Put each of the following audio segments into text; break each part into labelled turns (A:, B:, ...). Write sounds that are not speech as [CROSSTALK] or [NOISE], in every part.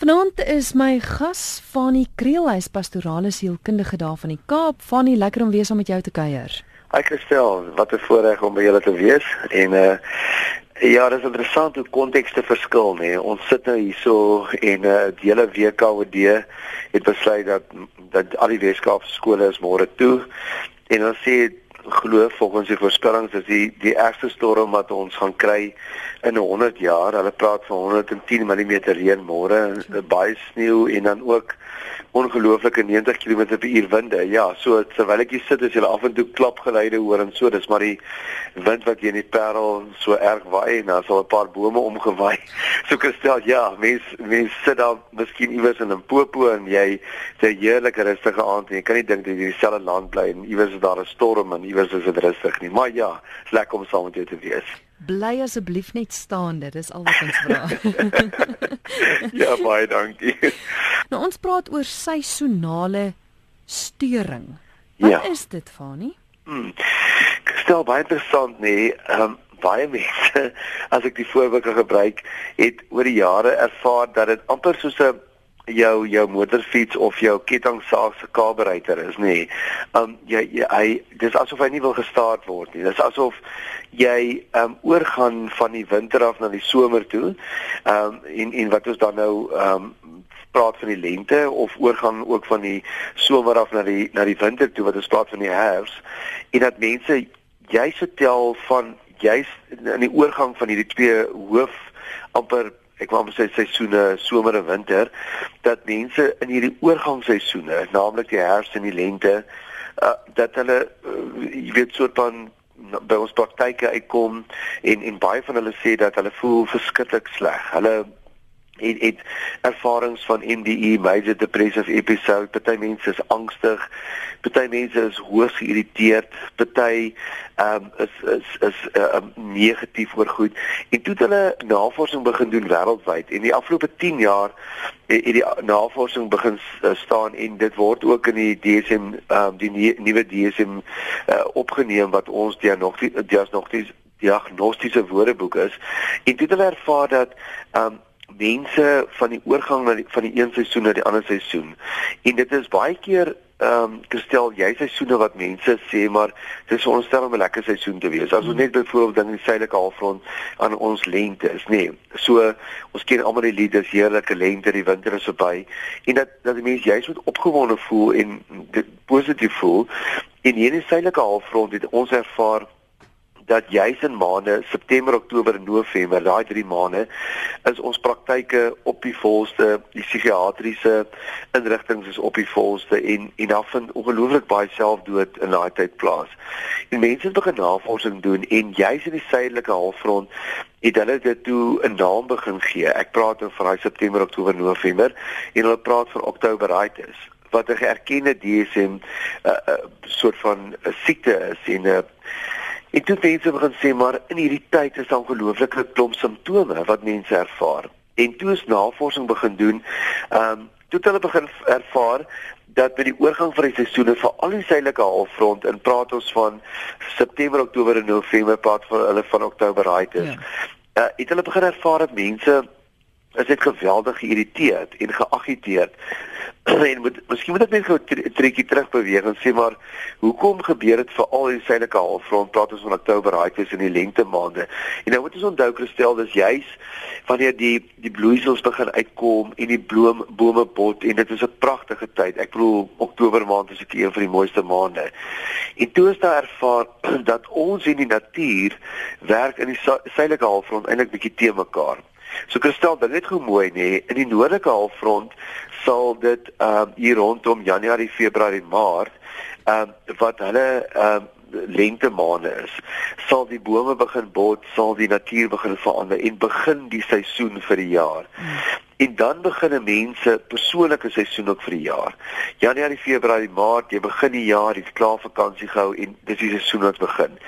A: Vanaand is my gas Fanie Kriel, hy's pastorale sielkundige daar van die Kaap. Fanie, lekker om weer saam met jou te kuier.
B: Hi Christel, wat 'n voorreg om by julle te wees. En uh ja, dit is interessant hoe kontekste verskil, nê. Ons sit nou hierso en uh die hele WKOD het besluit dat dat al die Weskaapse skole is môre toe. En ons sê glo volgens die voorspellings is die die ergste storm wat ons gaan kry in 100 jaar. Hulle praat van 110 mm reën môre, baie sneeu en dan ook ongelooflike 90 km/h winde. Ja, so terwyl ek hier sit is jy af en toe klapgeluide hoor en so, dis maar die wind wat hier in die Parel so erg waai en daar's al 'n paar bome omgewaai. [LAUGHS] So Christel, ja, mens mens sit daar miskien iewers in 'n popo en jy sê heerlike rustige aand en jy kan nie dink dat jy in dieselfde land bly en iewers is daar 'n storm en iewers is dit rustig nie. Maar ja, is lekker om saam met jou te wees.
A: Bly asseblief net staande, dis al wat ons vra. [LAUGHS]
B: ja, baie dankie. [LAUGHS]
A: Nou ons praat oor seisonale steuring. Wat ja. is dit, Fani? Hmm.
B: Stel baie interessant nê. Ehm um, baie mense [LAUGHS] as ek die voorbeeld gebruik, het oor die jare ervaar dat dit amper soos 'n jou jou motorfiets of jou kettingsaag se kaberuiter is nê. Um jy, jy hy dis asof hy nie wil gestaat word nie. Dis asof jy um oorgaan van die winter af na die somer toe. Um en en wat ons dan nou um praat van die lente of oorgaan ook van die somer af na die na die winter toe wat ons praat van die herfs en dat mense jy vertel van jy's in die oorgang van hierdie twee hoof amper ek wou sê seisoene somer en winter dat mense in hierdie oorgangsseisoene naamlik die herfs en die lente uh, dat hulle uh, jy weet soort van by ons praktyke uitkom en en baie van hulle sê dat hulle voel verskriklik sleg. Hulle het het ervarings van MDE major depressive episode party mense is angstig party mense is hoogs geïrriteerd party ehm um, is is is um, negatief oor goed. En toe het hulle navorsing begin doen wêreldwyd en die afgelope 10 jaar het die navorsing begin uh, staan en dit word ook in die DSM ehm um, die nie, nuwe DSM uh, opgeneem wat ons diagnostiese diagnostiese diagnostiese woordeboek is. En toe het hulle ervaar dat ehm um, mense van die oorgang na die, van die een seisoen na die ander seisoen. En dit is baie keer ehm um, gestel jy seisoene wat mense sê maar dit is veronderstel om 'n lekker seisoen te wees. As ons net byvoorbeeld dan in die suidelike halfrond aan ons lente is, nê. Nee, so ons ken almal die lied, dis heerlike lente, die winter is verby en dat dat die mense juist moet opgewonde voel en dit positief voel. En hier in die suidelike halfrond het ons ervaar dat juis in maande September, Oktober en November, daai 3 maande, is ons praktyke op die volste, die psigiatriese inrigtinge is op die volste en en daar vind ongelooflik baie selfdood in daai tyd plaas. En mense het begin navorsing doen en juis in die suidelike halfrond het hulle dit toe 'n naam begin gee. Ek praat oor daai September, Oktober, November en hulle praat van Oktoberitis wat 'n erkende DSM uh, uh, soort van 'n uh, siekte is en 'n uh, En toe mense begin sê maar in hierdie tyd is daar ongelooflike klomp simptome wat mense ervaar. En toe is navorsing begin doen, ehm um, toe het hulle begin ervaar dat by die oorgang van die seisoene vir al die suidelike halfrond in praat ons van September, Oktober en November praat vir hulle van Oktober right is. Ja. Uh, het hulle begin ervaar dat mense is dit geweldig geïrriteerd en geagiteerd. [CLEARS THROAT] En moet miskien moet ek net gou 'n trekkie terug beweeg en sê maar hoekom gebeur dit veral in suidelike halfrond? Praat ons van Oktober raaitjies in die lente maande. En nou moet ons onthou kristel dis juis wanneer die die bloeisels begin uitkom en die bloem bome bot en dit is 'n pragtige tyd. Ek bedoel Oktober maand is ek een van die mooiste maande. En toe is daar ervaar [CLEARS THROAT] dat ons in die natuur werk in die suidelike halfrond eintlik bietjie te mekaar So kristal, dit is gou mooi nê. In die noordelike halfrond sal dit ehm um, hier rondom Januarie, Februarie, Maart ehm um, wat hulle ehm um, lente maande is, sal die bome begin bot, sal die natuur begin verander en begin die seisoen vir die jaar. Hmm. En dan begin mense persoonlike seisoen ook vir die jaar. Januarie, Februarie, Maart, jy begin die jaar, jy's klaar vakansie gehou en dis die seisoen wat begin.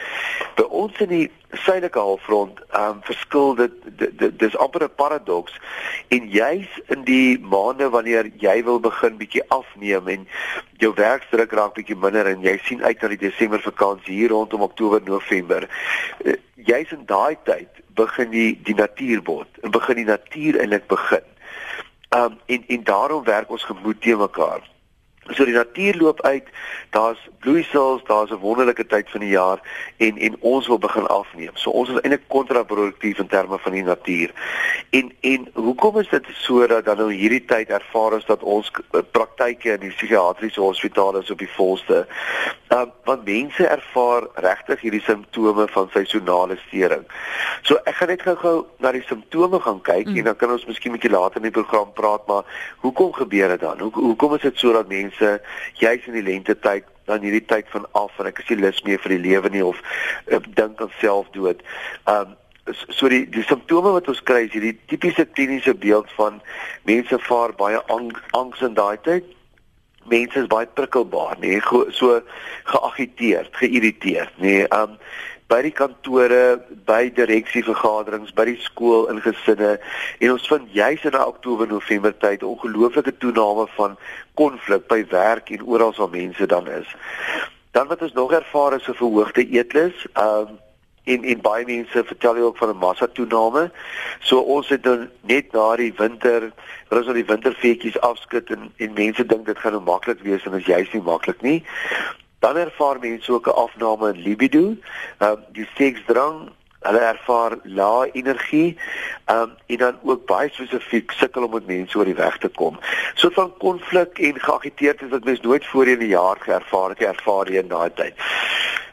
B: By ons in die suidelike halfrond, ehm um, verskil dit dis amper 'n paradoks. En juis in die maande wanneer jy wil begin bietjie afneem en jou werkdruk raak bietjie minder en jy sien uit na die Desember vakansie hier rondom Oktober, November. Uh, juis in daai tyd begin die die natuurbod en begin die natuur eintlik begin Um en en daarom werk ons gemoed te mekaar. So die natuur loop uit. Daar's bloeisels, daar's 'n wonderlike tyd van die jaar en en ons wil begin afneem. So ons is eintlik kontraproduktief in terme van die natuur. En en hoekom is dit so dat dan nou hierdie tyd ervaar ons dat ons eh, praktyke in die psigiatriese hospitale is op die volste? Um, want mense ervaar regtig hierdie simptome van seisonale stering. So ek gaan net gou-gou na die simptome gaan kyk mm. en dan kan ons miskien 'n bietjie later in die program praat, maar hoekom gebeur dit dan? Hoe hoekom is dit so dat mense mense juis in die lente tyd dan hierdie tyd van af en ek is nie lus meer vir die lewe nie of uh, dink aan selfdood. Um so die die simptome wat ons kry is hierdie tipiese kliniese beeld van mense vaar baie ang, angs in daai tyd. Mense is baie prikkelbaar, nê, so geagiteerd, geïrriteerd, nê. Um by die kantore, by direksievergaderings, by die skool in gesinne en ons vind juis in Oktober November tyd ongelooflike toename van konflik by werk en oral waar mense dan is. Dan wat ons nog ervaar is 'n verhoogde eetlus. Um en en baie mense vertel ook van 'n massa toename. So ons het dan net na die winter, ons al die winterfeetjies afskud en en mense dink dit gaan nou maklik wees en dit is juist nie maklik nie. Dan ervaar mense ook 'n afname in libido, ehm um, die seksdrang, hulle ervaar lae energie, ehm um, en dan ook baie spesifiek sukkel om met mense oor die weg te kom. So van konflik en geagiteerd is wat mens nooit voorheen in die jaar geervaar het, ervaar jy in daai tyd.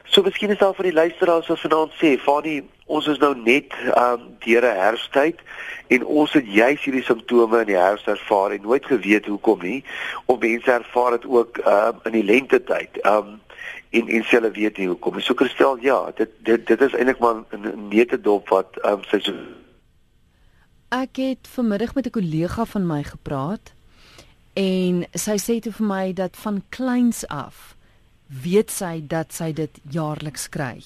B: So miskien is daar vir die luisteraars wat vanaand sê, "Fanie, ons is nou net ehm um, deur 'n herfsttyd en ons het juis hierdie simptome in die herfs ervaar en nooit geweet hoekom nie. Of mense ervaar dit ook ehm um, in die lente tyd. Ehm um, en en hulle weet nie hoekom. So Christel, ja, dit dit dit is eintlik maar 'n nette dop wat ehm um, sy so
A: Ek het vanmiddag met 'n kollega van my gepraat en sy sê toe vir my dat van kleins af weet sy dat sy dit jaarliks kry.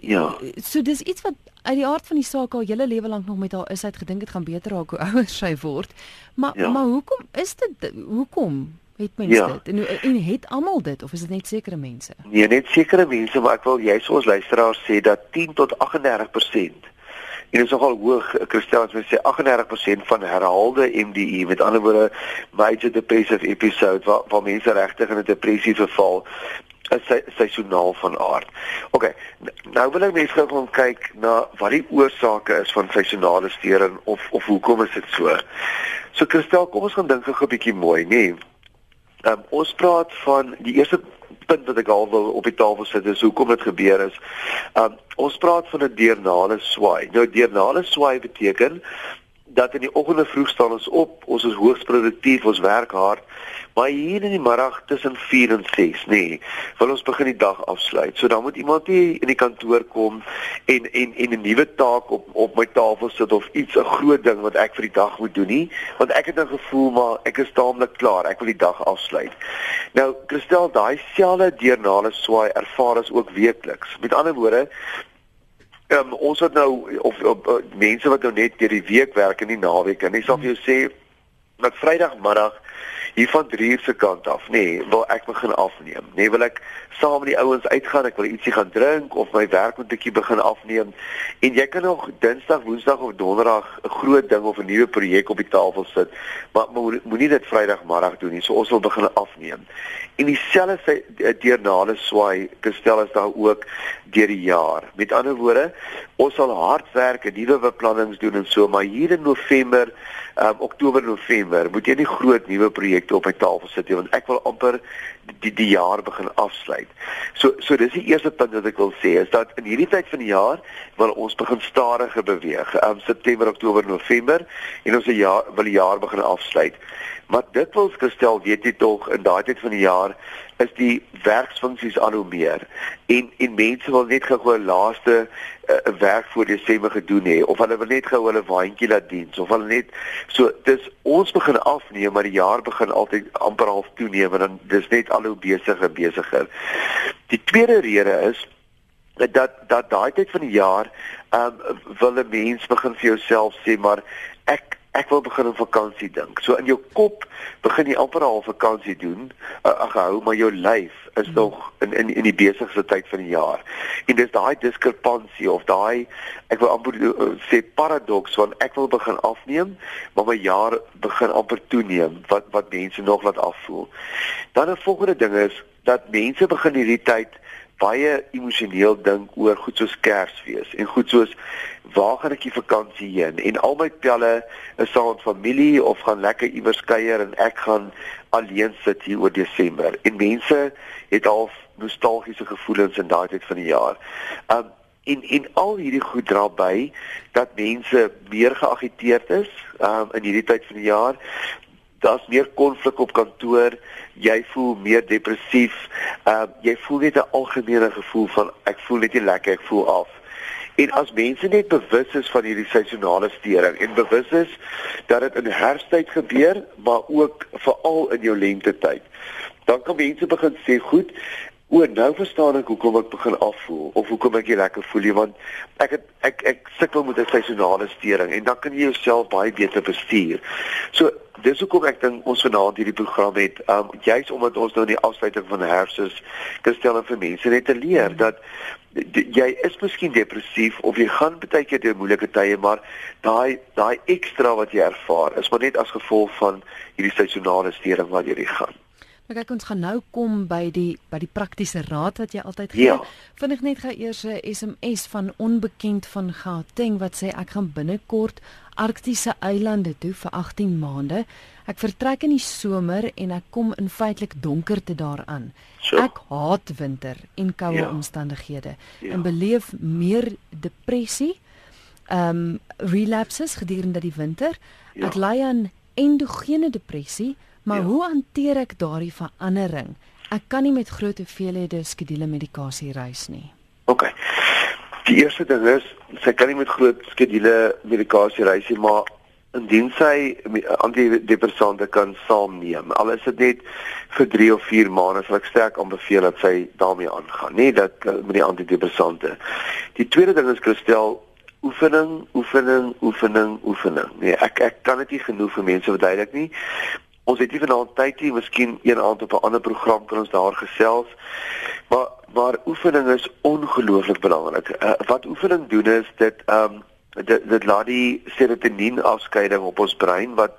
B: Ja.
A: So dis iets wat uit die aard van die saak al hele lewe lank nog met haar is. Sy het gedink dit gaan beter raak hoe [LAUGHS] ouer sy word. Maar ja. maar hoekom is dit hoekom het mense ja. dit? En, en het almal dit of is dit net sekere mense?
B: Nee, net sekere mense, maar ek wil jy soos luisteraars sê dat 10 tot 38% En dit is nogal hoog, Christel, as jy sê 38% van herhaalde MDE, met ander woorde major depressive episode waar waar mense regtig in 'n depressie verval, is sy seisoonaal van aard. OK. Nou wil ek net gou kyk na wat die oorsake is van seisonale stering of of hoekom is dit so? So Christel, kom ons gaan dink gou 'n bietjie mooi, nê? Nee. Um, ons praat van die eerste punt wat ek al wil op die tafel sit is hoekom dit gebeur is. Um ons praat van 'n deernale swaai. Nou deernale swaai beteken dat in die oggende vroeg staan ons op, ons is hoogs produktief, ons werk hard, maar hier in die middag tussen 4 en 6, nê, nee, wil ons begin die dag afsluit. So dan moet iemand hier in die kantoor kom en en en 'n nuwe taak op op my tafel sit of iets 'n groot ding wat ek vir die dag moet doen nie, want ek het 'n gevoel maar ek is taamlik klaar, ek wil die dag afsluit. Nou, Christel, daai selfde deernale swaai ervaar ons ook weekliks. Met ander woorde, Um, ons het nou of, of, of mense wat nou net deur die week werk en nie naweek en ek sal vir jou sê dat Vrydagmiddag hier van 3 uur se kant af, nê, nee, wil ek begin afneem. Nê, nee, wil ek saam met die ouens uitgaan, ek wil ietsie gaan drink of my werk moet bietjie begin afneem. En jy kan nog Dinsdag, Woensdag of Donderdag 'n groot ding of 'n nuwe projek op die tafel sit, maar moenie dit Vrydagmiddag doen nie. So ons wil begin afneem. En dieselfde deurnale swaai, gestel is daar ook deur die jaar. Met ander woorde, ons sal hard werk en nuwe beplannings doen en so, maar hier in November um, Oktober November moet jy nie groot nuwe projekte op my tafel sit nie want ek wil amper die die jaar begin afsluit. So so dis die eerste punt wat ek wil sê is dat in hierdie tyd van die jaar wil ons begin stadiger beweeg. Um September, Oktober, November en ons wil jaar wil die jaar begin afsluit. Maar dit wil gestel weet jy tog in daai tyd van die jaar is die werksfunksies al hoe meer en en mense wil net gou 'n laaste uh, werk voor Desember gedoen hê of hulle wil net gou hulle waantjie laat dien of hulle net so dis ons begin afneem maar die jaar begin altyd amper half toeneem en dan dis net al hoe besigger besigger. Die tweede rede is dat dat daai tyd van die jaar ehm um, wil 'n mens begin vir jouself sê maar ek ek wil begin op vakansie dink. So in jou kop begin jy amper al vakansie doen. Uh, ag hou, maar jou lyf is hmm. nog in in in die besigste tyd van die jaar. En dis daai diskrepansie of daai ek wil amper uh, sê paradoks van ek wil begin afneem, maar my jaar begin amper toeneem wat wat mense nog laat afvoel. Dan 'n volgende ding is dat mense begin hierdie tyd baie emosioneel dink oor goed soos Kersfees en goed soos waar gaan ek die vakansie heen? En al my pelle is saam met familie of gaan lekker iewers kuier en ek gaan alleen sit hier oor Desember. En mense het al nostalgiese gevoelens in daai tyd van die jaar. Um en en al hierdie goed dra by dat mense meer geagiteerd is um in hierdie tyd van die jaar. Daar's meer konflik op kantoor, jy voel meer depressief. Ehm uh, jy voel net 'n algemene gevoel van ek voel net nie lekker, ek voel af. En as mense net bewus is van hierdie seisonale stering en bewus is dat dit in herfsttyd gebeur, maar ook veral in jou lente tyd, dan kan mense begin sê, "Goed, O, nou verstaan ek hoekom ek begin afvoel of hoekom ek nie lekker voel nie want ek het ek ek sukkel met 'n seisonale stering en dan kan jy jouself baie beter bestuur. So dis hoekom ek dink ons vanaand hierdie program het, um juis omdat ons nou in die afsluiting van herfs is, kan stel vir mense net te leer dat jy is miskien depressief of jy gaan baie keer deur moeilike tye, maar daai daai ekstra wat jy ervaar is maar net as gevolg van hierdie seisonale stering wat jy gaan.
A: Maar kyk ons gaan nou kom by die by die praktiese raad wat jy altyd gee. Ja. Vind ek net gou eers 'n SMS van onbekend van Gauteng wat sê ek gaan binnekort arktiese eilande toe vir 18 maande. Ek vertrek in die somer en ek kom in feitelik donkerte daaraan. Sure. Ek haat winter en koue ja. omstandighede ja. en beleef meer depressie. Ehm um, relapses gedurende die winter. Ja. Ek ly aan endogene depressie Maar ja. hoe hanteer ek daardie verandering? Ek kan nie met groot hoeveelhede skedule medikasie reis nie.
B: OK. Die eerste ding is sy kan nie met groot skedule medikasie reis nie, maar indien sy antidepressante kan saamneem, al is dit net vir 3 of 4 maande, sal ek sterk aanbeveel dat sy daarmee aangaan, nie dat eh, met die antidepressante. Die tweede ding is kristel oefening, oefening, oefening, oefening. Nee, ek ek kan dit nie genoeg vir mense verduidelik nie. Ons het nie vanaand tyd nie, miskien een aand op 'n ander program kan ons daar gesels. Maar maar oefening is ongelooflik belangrik. Uh, wat oefening doen is dit ehm um, dit dit laat die serotonien afskeiding op ons brein wat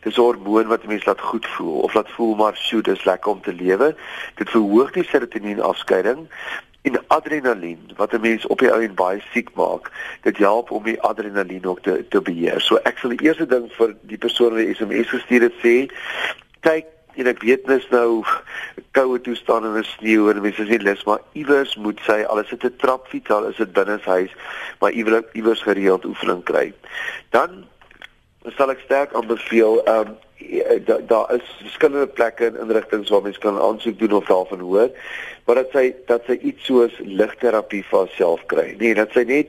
B: dis 'n hormoon wat mense laat goed voel of laat voel maar sjoe dis lekker om te lewe. Dit verhoog die serotonien afskeiding en adrenalien wat 'n mens op die ou en baie siek maak. Dit help om die adrenalien ook te te beheer. So ek sal die eerste ding vir die persoon wat SMS gestuur het sê, kyk en ek weet mens nou koue toestande en sneeu en mense is nie lus maar iewers moet sy al is dit 'n trapfiets al is dit binne huis maar iewers iewers gereeld oefening kry. Dan sal ek sterk aanbeveel um, daar da is verskillende plekke en inrigtinge waar mense kan aansoek doen of daarvan hoor maar dat sy dat sy iets soos ligterapie vir haarself kry. Nee, dat sy net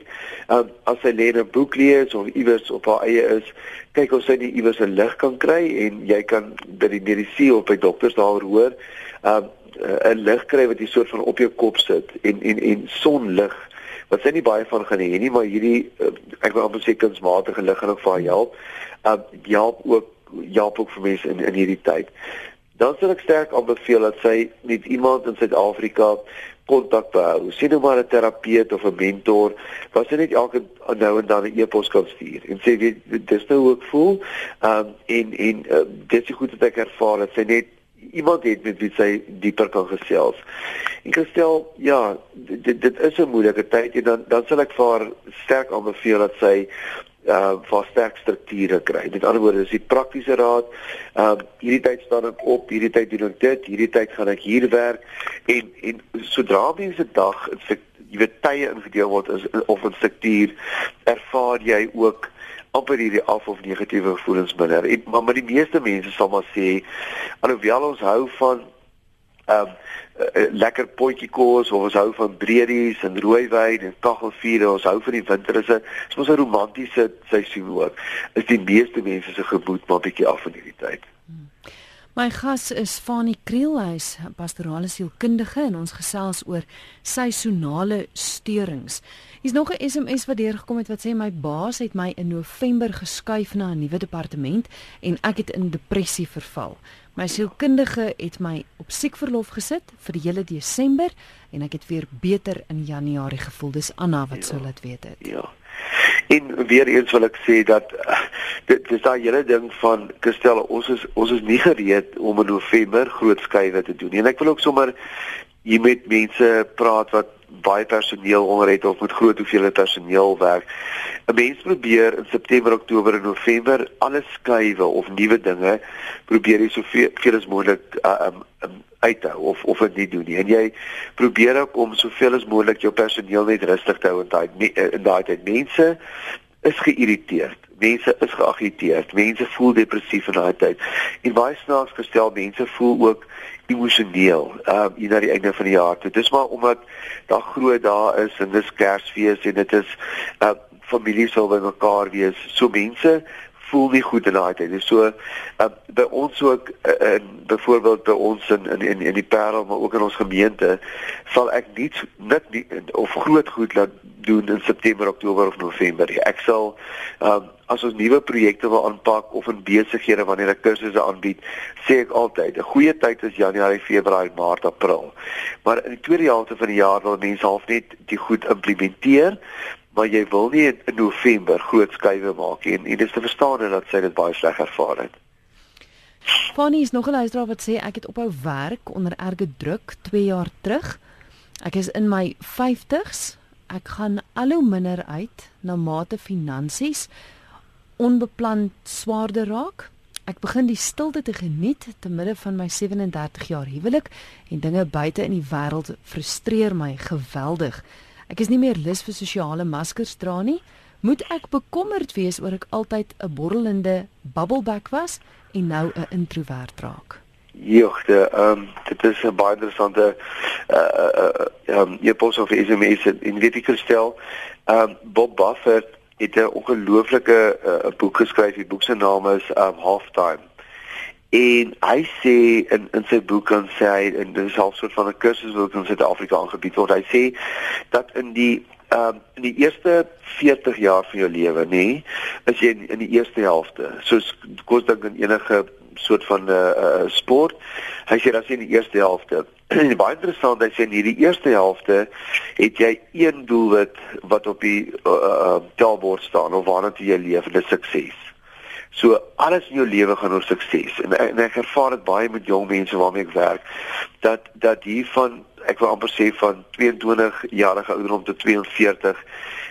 B: um, as sy lê 'n boek lees of iewers op haar eie is, kyk of sy nie iewers 'n lig kan kry en jy kan by die medisyne of by dokters daaroor hoor, um, 'n lig kry wat jy soort van op jou kop sit en en en sonlig wat sy nie baie van gaan hê nie, maar hierdie uh, ek wil amper sê kunsmatige lig gaan ook vir haar help. Uh help ook help ook vir mense in in hierdie tyd dan sal ek sterk aanbeveel dat sy met iemand in Suid-Afrika kontak behou. Sien nou maar 'n terapeut of 'n mentor, wat sy net elke nou en dan 'n e-pos kan stuur en sê weet dis nou hoe ek voel. Ehm um, en en uh, dit is goed dat ek ervaar dat sy net iemand het met wie sy dieper kan gesels. En gestel, ja, dit dit is 'n moeilike tyd en dan dan sal ek vir haar sterk aanbeveel dat sy uh vir sterk strukture kry. Met ander woorde, dis die praktiese raad. Um uh, hierdie tyd staan ek op, hierdie tyd doen ek dit, hierdie tyd gaan ek hier werk en en sodra mense dag jy weet tye ingedeel word is of 'n struktuur, ervaar jy ook amper hierdie af of negatiewe gevoelens minder. En maar met die meeste mense sal maar sê alhoewel ons hou van um lekker potjie kos of ons hou van breedies en rooiwyn en kaggelvuur ons hou van die winter is 'n is mos 'n romantiese seisoen ook is die meeste mense se gemoed maar bietjie af in hierdie tyd.
A: My gas is Fanie Kriel, hy's pastorale sielkundige en ons gesels oor seisonale steurings. Hier's nog 'n SMS wat deurgekom het wat sê my baas het my in November geskuif na 'n nuwe departement en ek het in depressie verval. My sielkundige het my op siekverlof gesit vir die hele Desember en ek het weer beter in Januarie gevoel. Dis Anna wat ja, sou laat weet het.
B: Ja. En weer eens wil ek sê dat dit dis daai hele ding van Christel ons is ons is nie gereed om in November groot skuwe te doen nie. En ek wil ook sommer hier met mense praat wat baie personeel onder het of met groot hoeveelhede personeel werk. 'n Mens probeer in September, Oktober en November alle skuwe of nuwe dinge probeer jy soveel as moontlik uh, um, um, uithou of of dit nie doen nie. En jy probeer ook om soveel as moontlik jou personeel net rustig te hou in daai in daai tyd. Mense is geïrriteerd. Mense is geagiteerd. Mense voel depressief in daai tyd. En baie snaaks gestel mense voel ook emosioneel ehm um, hier na die einde van die jaar. Dit is maar omdat daar groot dae is en dis Kersfees en dit is uh familie sal by mekaar wees. So mense voel nie goed in daai tyd. So uh, by ons ook uh, in byvoorbeeld by ons in in in, in die Parel maar ook in ons gemeente sal ek nie net nie, of groot goed laat doen in September, Oktober of November. Ek sal um, as ons nuwe projekte wil aanpak of in besighede wanneer ek kursusse aanbied, sê ek altyd 'n goeie tyd is Januarie, Februarie, Maart, April. Maar in die tweede helfte van die jaar wil mense half net die goed implementeer maar jy wil nie in November groot skuwe maak nie en, dit is te verstaan dat sy dit baie sleg ervaar het.
A: Fanny is nog 'n luisteraar wat sê ek het ophou werk onder erge druk 2 jaar terug. Ek is in my 50's. Ek gaan al hoe minder uit na mate finansies onbeplan swaarder raak. Ek begin die stilte te geniet te midde van my 37 jaar huwelik en dinge buite in die wêreld frustreer my geweldig. Ek is nie meer lus vir sosiale maskers dra nie. Moet ek bekommerd wees oor ek altyd 'n borrelende bubbleback was en nou 'n introwert raak?
B: Jogte, ehm um, dit is 'n baie interessante uh uh ehm uh, jy pos of SMS in weet ek gestel. Ehm um, Bob Buffett het 'n ongelooflike uh, boek geskryf. Die boek se naam is um Halftime. En hy sê in in sy boek dan sê hy en dit is half soort van 'n kursus wat in Suid-Afrika aangebied word. Hy sê dat in die ehm uh, in die eerste 40 jaar van jou lewe, nê, is jy in, in die eerste helfte. Soos kos dink in enige soort van 'n uh, uh, sport. Hy sê dat jy in die eerste helfte [CLEARS THROAT] en baie interessant, hy sê in hierdie eerste helfte het jy een doelwit wat op die uh, uh, taalbord staan of waarna jy leef, dit is sukses. So alles in jou lewe gaan oor sukses. En, en ek ervaar dit baie met jong mense waarmee ek werk dat dat hier van ek wil amper sê van 22 jarige ouderdom tot 42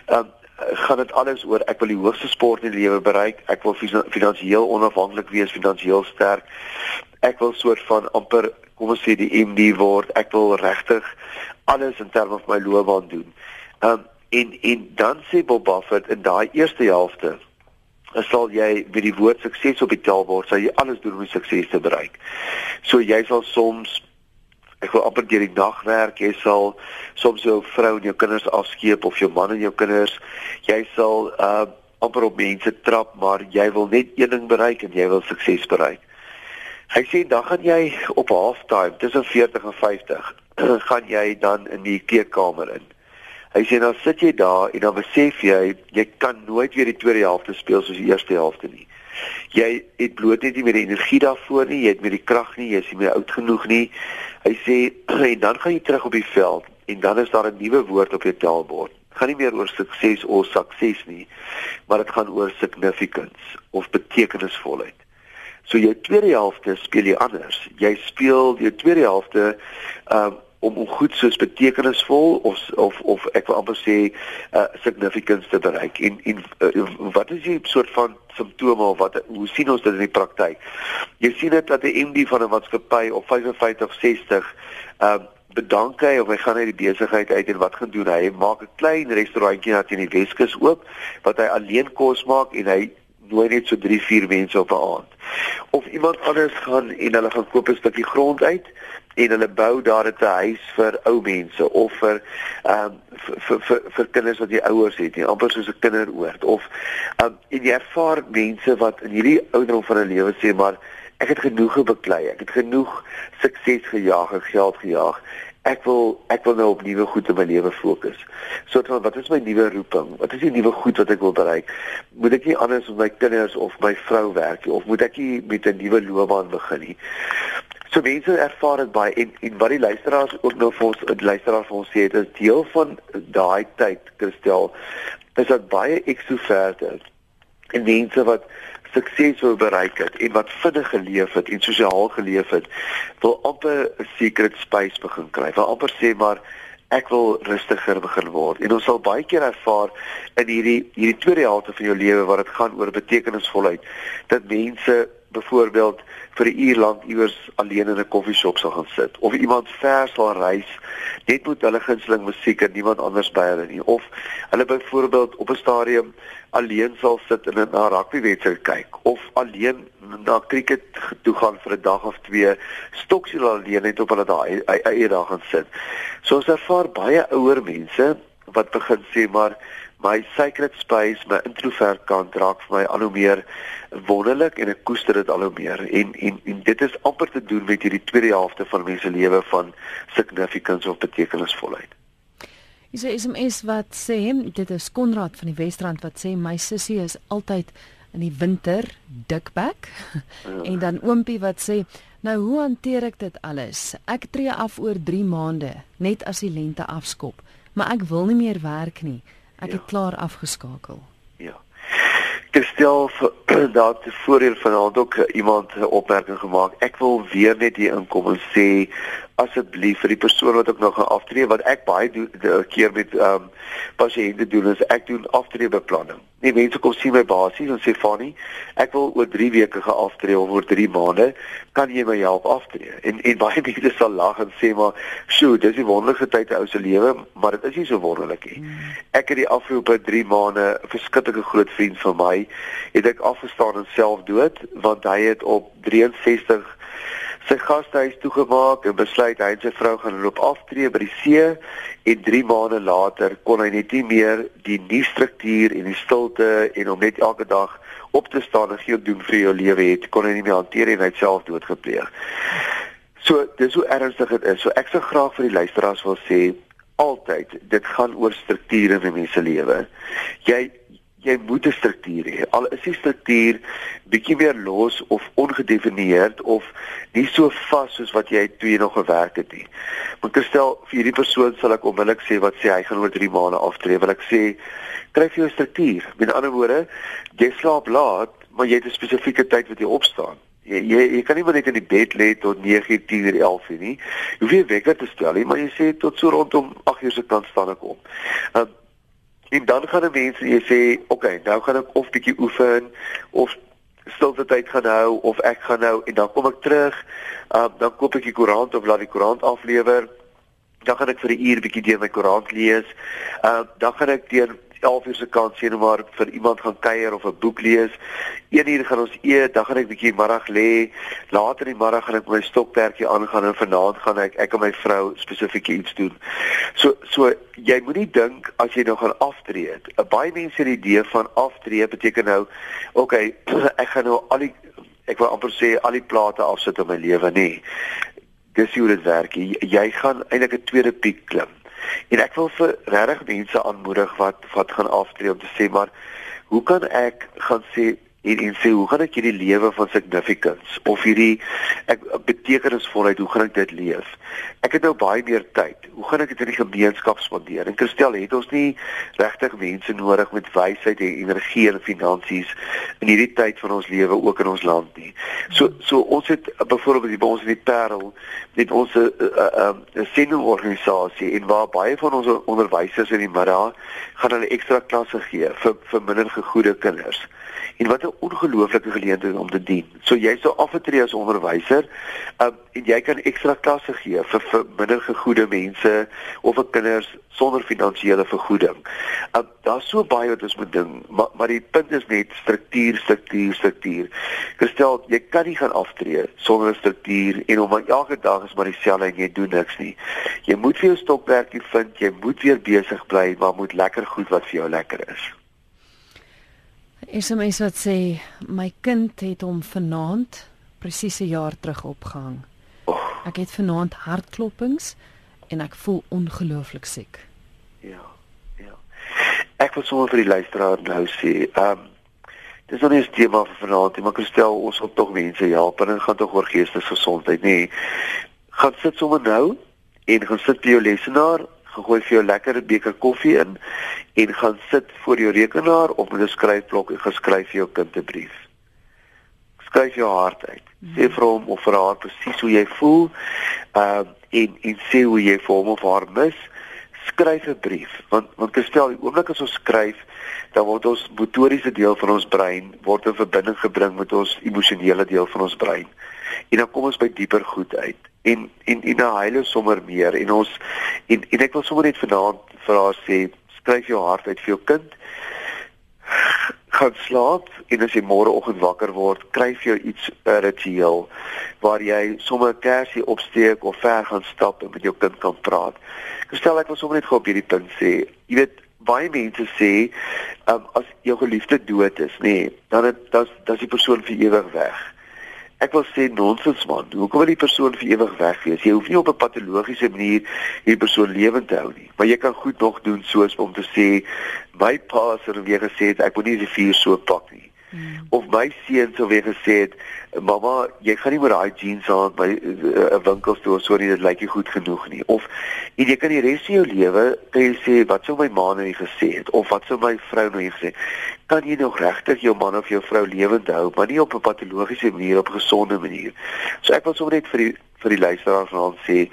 B: ehm um, gaan dit alles oor ek wil die hoogste sport in die lewe bereik. Ek wil finansiëel onafhanklik wees, finansiëel sterk. Ek wil soort van amper kom ons sê die MD word. Ek wil regtig alles in terme van my loopbaan doen. Ehm um, en en dan sê Bob Buffett in daai eerste helfte sal jy met die woord sukses op die taalbord sal jy alles doen om sukses te bereik. So jy sal soms ek wil amper deur die dag werk, jy sal soms jou vrou en jou kinders afskeep of jou man en jou kinders. Jy sal uh amper op mense trap, maar jy wil net een ding bereik en jy wil sukses bereik. Hy sê dan gaan jy op halftime tussen 40 en 50 [CLEARS THROAT] gaan jy dan in die kleedkamer in. Hy sê dan sit jy daar en dan besef jy jy kan nooit weer die tweede helfte speel soos die eerste helfte nie. Jy het bloot net nie meer die energie daarvoor nie, jy het meer die krag nie, jy is nie meer oud genoeg nie. Hy sê [CLEARS THROAT] en dan gaan jy terug op die veld en dan is daar 'n nuwe woord op jou taalbord. Gaan nie meer oor sukses of sukses nie, maar dit gaan oor significance of betekenisvolheid. So jou tweede helfte speel jy anders. Jy speel jou tweede helfte uh, om om goed soos betekenisvol of of of ek wil amper sê uh, significance te bereik. En en uh, wat is die soort van simptome of wat hoe sien ons dit in die praktyk jy sien dit dat 'n MD van 'n maatskappy op 55 60 uh bedank hy of hy gaan uit die besigheid uit en wat gaan doen? Hy maak 'n klein restaurantjie net in die Weskus oop wat hy alleen kos maak en hy nooi net so 3 4 mense op 'n aand. Of iemand anders gaan en hulle gaan koop 'n stukkie grond uit en hulle bou daar 'n huis vir ou mense of vir ehm um, vir vir vir kinders wat nie ouers het nie, amper soos 'n kinderoord of ehm um, en jy ervaar mense wat in hierdie ouderdom van hulle lewe sê maar ek het genoeg beklei. Ek het genoeg sukses gejaag en geld gejaag ek wil ek wil nou op nuwe goed in my lewe fokus. Soort van wat is my nuwe roeping? Wat is die nuwe goed wat ek wil bereik? Moet ek nie anders met my kinders of my vrou werk nie of moet ek nie met 'n nuwe loopbaan begin nie? So mense ervaar dit baie en en wat die luisteraars ook nou vir ons luisteraars vir ons sê dit is deel van daai tyd Christel is dat baie ekstroverte en mense wat sukses wou bereik het en wat vinnig geleef het en sosiaal geleef het, wil amper 'n secret space begin kry. Wil amper sê maar ek wil rustiger begin word. En ons sal baie keer ervaar in hierdie hierdie tweede helfte van jou lewe waar dit gaan oor betekenisvolheid dat mense byvoorbeeld vir 'n uur lank iewers alleen in 'n koffieshop sal gaan sit of iemand ver sal reis net met hulle gunsteling musiek en niemand anders by hulle nie of hulle byvoorbeeld op 'n stadium alleen sal sit en na rugbywedstryd kyk of alleen na cricket toe gaan vir 'n dag of twee stoks hulle alleen net op hulle daai eie dag gaan sit. So ons ervaar baie ouer mense wat begin sê maar my sacred space, my introvert kant raak vir my al hoe meer wonderlik en ek koester dit al hoe meer. En en en dit is amper te doen met hierdie tweede helfte van mense lewe van significance of betekenisvolheid.
A: Is is SMS wat sê dit is Konrad van die Wesrand wat sê my sussie is altyd in die winter dikbek ja. en dan oompie wat sê nou hoe hanteer ek dit alles? Ek tree af oor 3 maande net as die lente afskop, maar ek wil nie meer werk nie. Ek ja. het klaar afgeskakel.
B: Ja. Gestel dat voorheen vanaand ook iemand 'n opmerking gemaak. Ek wil weer net hier inkom en sê asseblief vir die persoon wat ook nog gaan aftree wat ek baie doen keer met ehm um, pasiënte doen is ek doen aftreebeplanning. Nee, mense kom sien my basies en sê Fanny, ek wil oor 3 weke gaan aftree of oor 3 maande, kan jy my help aftree? En en baie [LAUGHS] mense sal lag en sê maar, "Sjoe, dis die wonderlikste tyd in ou se lewe, maar dit is nie so wonderlik nie." Hmm. Ek het die afgelope 3 maande 'n verskriklike groot vriend van my, het ek afgestaan en self dood want hy het op 63 sy gastehuis toegemaak en besluit hy en sy vrou gaan loop aftree by die see en 3 maande later kon hy net nie meer die nuwe struktuur en die stilte en om net elke dag op te staan en geen doen vir jou lewe het kon hy nie meer hanteer en hy self doodgepleeg. So dis hoe ernstig dit is. So ek sou graag vir die luisteraars wil sê altyd dit gaan oor strukture in 'n mens se lewe. Jy jy moet 'n struktuur hê. Al is die struktuur bietjie meer los of ongedefinieerd of nie so vas soos wat jy toe jy nog gewerk het nie. Moet ek stel vir hierdie persoon sal ek onmiddellik sê wat sê hy gaan oor 3 maande aftree. Wil ek sê kry vir jou struktuur. Met ander woorde, jy slaap laat, maar jy het 'n spesifieke tyd wat jy opstaan. Jy jy, jy kan nie net in die bed lê tot 9:00, 10:00, 11:00 nie. Jy hoef nie wekker te stel nie, maar jy sê tot so rondom 8:00 se kant staan ek op. Uh, En dan gaan 'n mens jy sê, "Oké, okay, nou gaan ek of bietjie oefen of stilte tyd gaan hou of ek gaan nou en dan kom ek terug. Uh dan koop ek die koerant of laat die koerant aflewer. Dan gaan ek vir 'n uur bietjie deur my koerant lees. Uh dan gaan ek teen 11 uur se kant sien maar vir iemand gaan kuier of 'n boek lees. 1 uur gaan ons eet, dan gaan ek bietjie middag lê. Later in die middag gaan ek my stokperdjie aangaan en vanaand gaan ek ek en my vrou spesifiek iets doen. So so jy moenie dink as jy nou gaan aftree. Baie mense het die idee van aftree beteken nou okay, [CLEARS THROAT] ek gaan nou al die ek wil amper sê al die plate afsit in my lewe nie. Dis hoe dit werk. Jy, jy gaan eintlik 'n tweede piek klim. En ek wil vir regtig mense aanmoedig wat wat gaan aftree om te sê maar hoe kan ek gaan sê en en sê hoe gaan ek hierdie lewe van significance of hierdie ek betekenisvolheid hoe gaan ek dit leef? Ek het nou baie meer tyd. Hoe gaan ek dit in die gemeenskap spandeer? En Christel het ons nie regtig mense nodig met wysheid en energie en finansies in hierdie tyd van ons lewe ook in ons land nie? So so ons het byvoorbeeld by ons in die Parel met ons 'n uh, uh, uh, sendingorganisasie en waar baie van ons onderwysers in die middag gaan hulle ekstra klasse gee vir vir minder gegoede kinders en wat 'n ongelooflike geleentheid om te dien. So jy sou afgetree as onderwyser, um, en jy kan ekstra klasse gee vir, vir minder gegoede mense of vir kinders sonder finansiële vergoeding. Um, Daar's so baie wat ons moet ding, maar maar die punt is net struktuur, struktuur, struktuur. Gestel, jy kan nie gaan aftree sonder 'n struktuur en om elke dag is maar dieselfde en jy doen niks nie. Jy moet vir jou stokperdjie vind, jy moet weer besig bly, maar moet lekker goed wat vir jou lekker is.
A: SMS wat sê my kind het hom vanaand presies 'n jaar terug opgehang. Ek het vanaand hartklopings en ek voel ongelooflik siek.
B: Ja. Ja. Ek wil sommer vir die luisteraar nou sê, ehm um, dis nou nie 'n tema vir vanaand nie, maar ek stel ons op tog mense help en dit gaan tog oor geestesgesondheid, nê. Gaan sit sommer nou en gaan sit by jou lesenaar gegooi vir jou lekker beker koffie in en gaan sit voor jou rekenaar of met 'n skryfblok en geskryf jou kind 'n brief. Skryf jou hart uit. Sê vir hom of vir haar presies hoe jy voel. Ehm uh, en en sê hoe jy vir hom of haar mis. Skryf 'n brief want want gestel die oomblik as ons skryf dan word ons motoriese deel van ons brein word in verbinding gebring met ons emosionele deel van ons brein. En dan kom ons by dieper goed uit en en en nou hulle sommer meer en ons en en ek wil sommer net vanaand vir haar sê skryf jou hart uit vir jou kind gaan slaap en as jy môreoggend wakker word kry jy iets ritueel waar jy sommer 'n kersie opsteek of ver gaan stap en met jou kind kan praat. Ek stel ek wil sommer net gou op hierdie punt sê, jy weet baie mense sê um, as jou geliefde dood is, nê, nee, dan dit dan dan is die persoon vir ewig weg ek wil sê nonsens man. Hoekom wil die persoon vir ewig weg wees? Jy hoef nie op 'n patologiese manier hierdie persoon lewend te hou nie, maar jy kan goed nog doen soos om te sê my pa het weer gesê ek moet nie die vuur so pak nie. Hmm. Of my seun sou weer gesê het, "Mamma, jy gaan nie met daai jeans aan by eh, 'n uh, winkel toe of so nie, dit lyk nie goed genoeg nie." Of en jy kan die res van jou lewe kan jy sê, "Wat sou my ma nou gesê het?" Of "Wat sou my vrou nou gesê?" Kan jy nog regtig jou man of jou vrou lewend hou, maar nie op 'n patologiese manier op 'n gesonde manier. So ek wil sommer net vir die vir die luisteraars vanaand sê,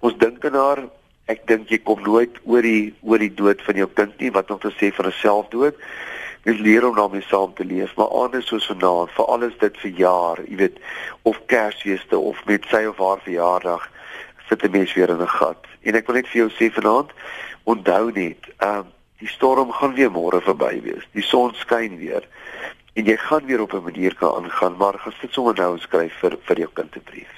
B: ons dink aan haar Ek dink jy kom nooit oor die oor die dood van jou kind nie wat nog te sê van 'n selfdood mens leer om daarmee saam te leef, maar anders soos vanaand, vir alles dit vir jaar, jy weet, of Kersfeeste of met sy of haar verjaardag, sit 'n mens weer in 'n gat. En ek wil net vir jou sê vanaand, onthou net, ehm uh, die storm gaan weer môre verby wees. Die son skyn weer en jy gaan weer op 'n manier kan aangaan, maar gesit sommer nou en skryf vir vir jou kind 'n brief.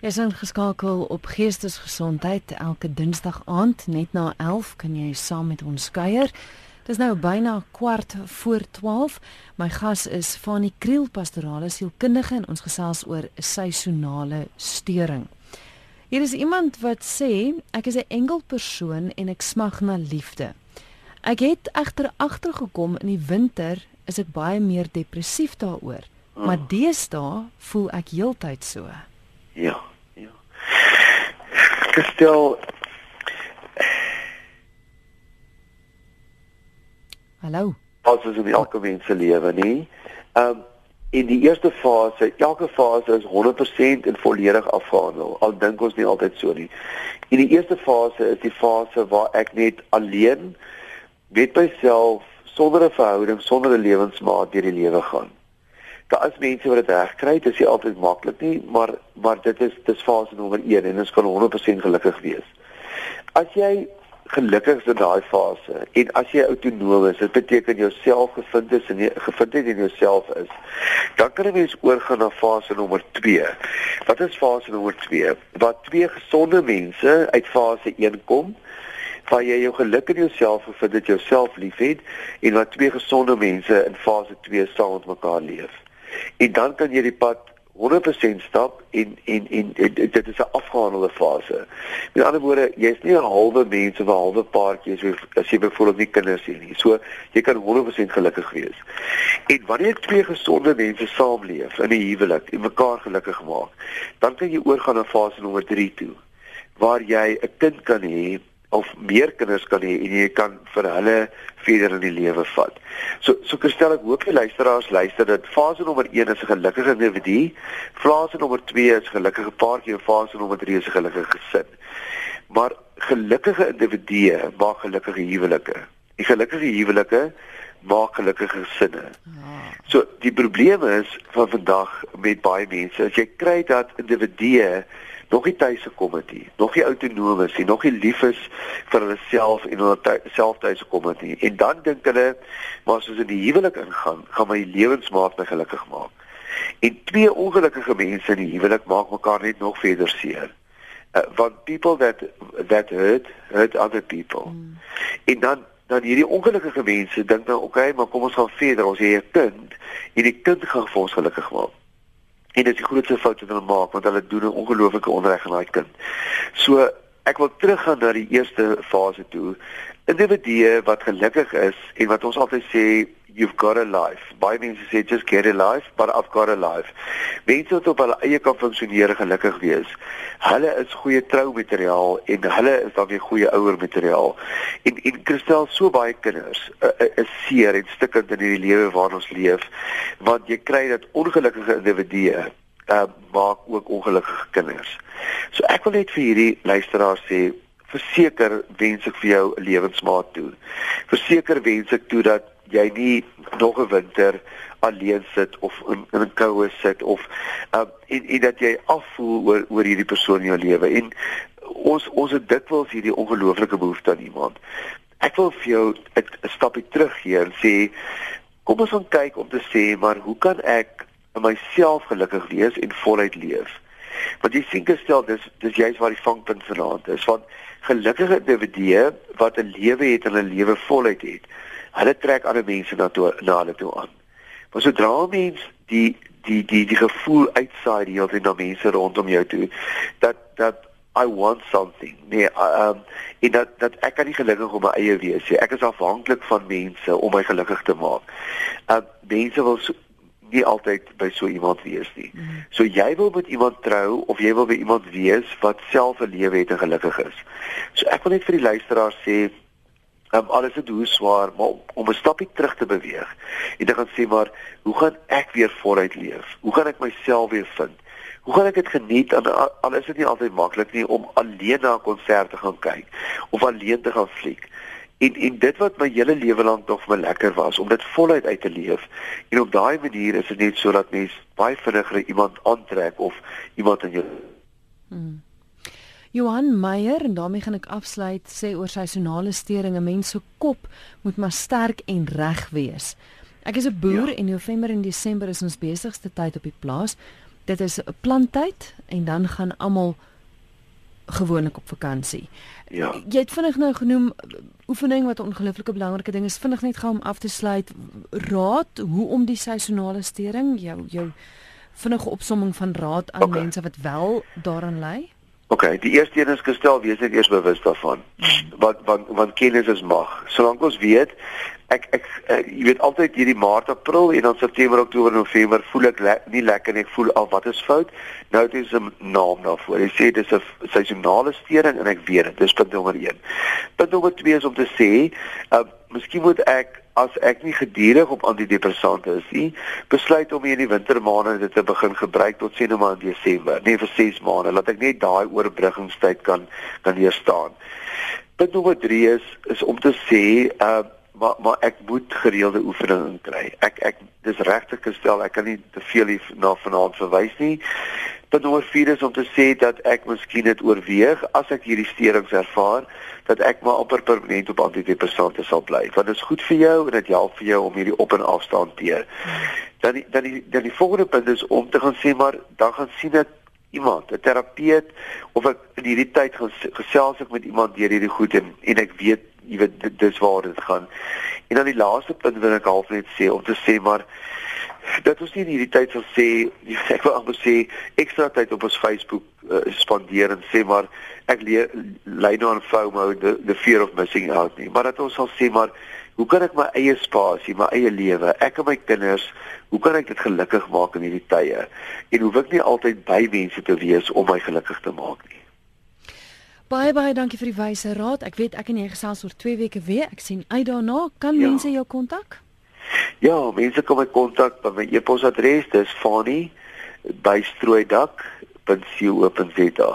A: Jy is ingeskakel op Geestesgesondheid elke Dinsdag aand net na 11 kan jy saam met ons kuier. Dis nou byna kwart voor 12. My gas is Fanie Kriel, pastorale sielkundige en ons gesels oor seisonale storing. Hier is iemand wat sê ek is 'n engelpersoon en ek smag na liefde. Ek het egter agtergekom in die winter is ek baie meer depressief daaroor, hmm. maar deesdae voel ek heeltyd so.
B: Ja, ja. Gestel
A: Hallo.
B: As is in elke mens se lewe, nê? Ehm um, in die eerste fase, elke fase is 100% en volledig afgehandel. Al dink ons nie altyd so nie. In die eerste fase is die fase waar ek net alleen met myself sonder 'n verhouding, sonder 'n lewensmaat deur die lewe gaan. Daar is mense wat dit regkry, dit is nie altyd maklik nie, maar maar dit is dis fase nommer 1 en ons kan 100% gelukkig wees. As jy gelukkig is in daai fase en as jy autonoom is, dit beteken jouself gevind is en gevind het in jouself is, dan kan jy mens oorgaan na fase nommer 2. Wat is fase nommer 2? Wat twee gesonde mense uit fase 1 kom waar jy jou geluk in jouself gevind het, jouself liefhet en wat twee gesonde mense in fase 2 saam met mekaar leef. En dan kan jy die pad 100% stap en en en, en dit is 'n afgehandelde fase. Met ander woorde, jy's nie 'n halwe mens of 'n halwe paartjie so as jy byvoorbeeld nie kinders het nie. So jy kan 100% gelukkig wees. En wanneer twee gesonde mense saamleef in 'n huwelik en mekaar gelukkig maak, dan kan jy oorgaan na fase nommer 3 toe waar jy 'n kind kan hê of meer kinders kan hê en jy kan vir hulle verder in die lewe vat. So so stel ek hoop die luisteraars luister dat fase nommer 1 is 'n gelukkige individu, fase nommer 2 is 'n gelukkige paartjie en fase nommer 3 is 'n gelukkige gesin. Maar gelukkige individue maak gelukkige huwelike. Die gelukkige huwelike maak gelukkige gesinne. So die probleem is van vandag met baie mense, as jy kry dat individue nog nie tuis gekom het nie, nog nie autonoom is nie, nog nie lief is vir hulle self en hulle self tuis gekom het nie. En dan dink hulle, maar as ons in die huwelik ingaan, gaan my lewensmaat my gelukkig maak. En twee ongelukkige mense in die huwelik maak mekaar net nog verder seer. Uh, want people that that hurt hurt other people. Mm. En dan dan hierdie ongelukkige mense dink nou, okay, maar kom ons gaan verder. Ons het 'n kind en die kind gaan vir ons gelukkig maak. En dit is die grootste fout wat hulle maak want hulle doen 'n ongelooflike onreg aan daai kind. So ek wil teruggaan na die eerste fase toe. Individue wat gelukkig is en wat ons altyd sê you've got a life. Baie mense sê just get a life, but I've got a life. Mense wat op hulle eie kan funksioneer en gelukkig wees. Hulle is goeie troumateriaal en hulle is dan weer goeie ouer materiaal. En en Christel so baie kinders uh, uh, is seer en stikkend in hierdie lewe waarin ons leef want jy kry dat ongelukkige individue uh, maak ook ongelukkige kinders. So ek wil net vir hierdie luisteraars sê verseker wens ek vir jou 'n lewensmaat toe. Verseker wens ek toe dat jy nie nog 'n winter alleen sit of in, in 'n koue sit of uh, en en dat jy afvoel oor oor hierdie persoon in jou lewe. En ons ons het dikwels hierdie ongelooflike behoefte aan iemand. Ek wil vir jou 'n stapie terug gee en sê kom ons gaan kyk om te sê maar hoe kan ek myself gelukkig wees en voluit leef? Want jy sien gestel dis dis juist waar die vangpunt vanaand is want gelukkige individue wat 'n lewe het en 'n lewe voluit het hulle trek ander mense na toe na hulle toe aan. Maar sodra mens die die die die gevoel uitsaai die hele tyd na mense rondom jou toe dat dat I want something. Nee, um en dat dat ek kan nie gelukkig op my eie wees nie. Ek is afhanklik van mense om my gelukkig te maak. Um mense wil so, nie altyd by so iemand wees nie. Mhm. So jy wil met iemand trou of jy wil by iemand wees wat self 'n lewe het en gelukkig is. So ek wil net vir die luisteraars sê um, alles het hoe swaar maar om, om 'n stapie terug te beweeg en te gaan sê maar hoe gaan ek weer voluit leef hoe gaan ek myself weer vind hoe gaan ek dit geniet en al is dit nie altyd maklik nie om alleen na 'n konsert te gaan kyk of alleen te gaan fliek en en dit wat my hele lewe lank nog vir my lekker was om dit voluit uit te leef en op daai manier is dit net sodat mens baie vinniger iemand aantrek of iemand in jou hmm.
A: Johan Meyer en daarmee gaan ek afsluit sê oor seisonale steringe mense kop moet maar sterk en reg wees. Ek is 'n boer ja. en November en Desember is ons besigste tyd op die plaas. Dit is 'n planttyd en dan gaan almal gewoonlik op vakansie. Ja. Jy het vinnig nou genoem oefening wat 'n ongelooflike belangrike ding is. Vinnig net gou om af te sluit. Raad hoe om die seisonale stering jou jou vinnige opsomming van raad aan okay. mense wat wel daaraan ly.
B: OK, die eerste een is gestel wees net eers bewus daarvan. Wat want want kennis is mag. Solank ons weet ek ek uh, jy weet altyd hierdie Maart, April en dan September, Oktober, November voel ek le nie lekker nie. Ek voel al wat is fout? Nou dit is 'n naam daarvoor. Jy sê dis 'n seisonale stering en ek weet dit. Dis punt nommer 1. Punt nommer 2 is om te sê, uh, miskien moet ek as ek nie gedurig op antidepressante is nie, besluit om in die wintermaande dit te begin gebruik tot sien nou maar in Desember, nie vir 6 maande, laat ek net daai oorbruggingstyd kan kan hier staan. Punt nommer 3 is is om te sê, uh maar maar ek moet gereelde oefening kry. Ek ek dis regtig gestel, ek kan nie te veel hier na vanaand verwys nie. Punt nommer 4 is om te sê dat ek miskien dit oorweeg as ek hierdie sterings ervaar dat ek maar amper permanent op antidepressante sal bly. Want dit is goed vir jou en dit help vir jou om hierdie op en af te hanteer. Dan die, dan die dan die volgende punt is om te gaan sê maar dan gaan sien ek iemand, 'n terapeut of ek in hierdie tyd gesels ek met iemand deur hierdie goed en en ek weet jy weet dis waar dit gaan. En dan die laaste punt wil ek half net sê om te sê maar dat ons nie in hierdie tyd sal sê [LAUGHS] ek wil amper sê ekstra tyd op ons Facebook uh, spandeer en sê maar ek lei nou aan FOMO the, the fear of missing out nie maar dat ons sal sê maar hoe kan ek my eie spasie my eie lewe ek en my kinders hoe kan ek dit gelukkig maak in hierdie tye en hoef ek nie altyd by mense te wees om my gelukkig te maak nie
A: Baie baie dankie vir die wyse raad. Ek weet ek en jy gesels oor 2 weke weer. Ek sien uit daarna. Kan ja. mense jou kontak?
B: Ja, mense kan my kontak by my e-posadres, dis fani@strooidak.co.za.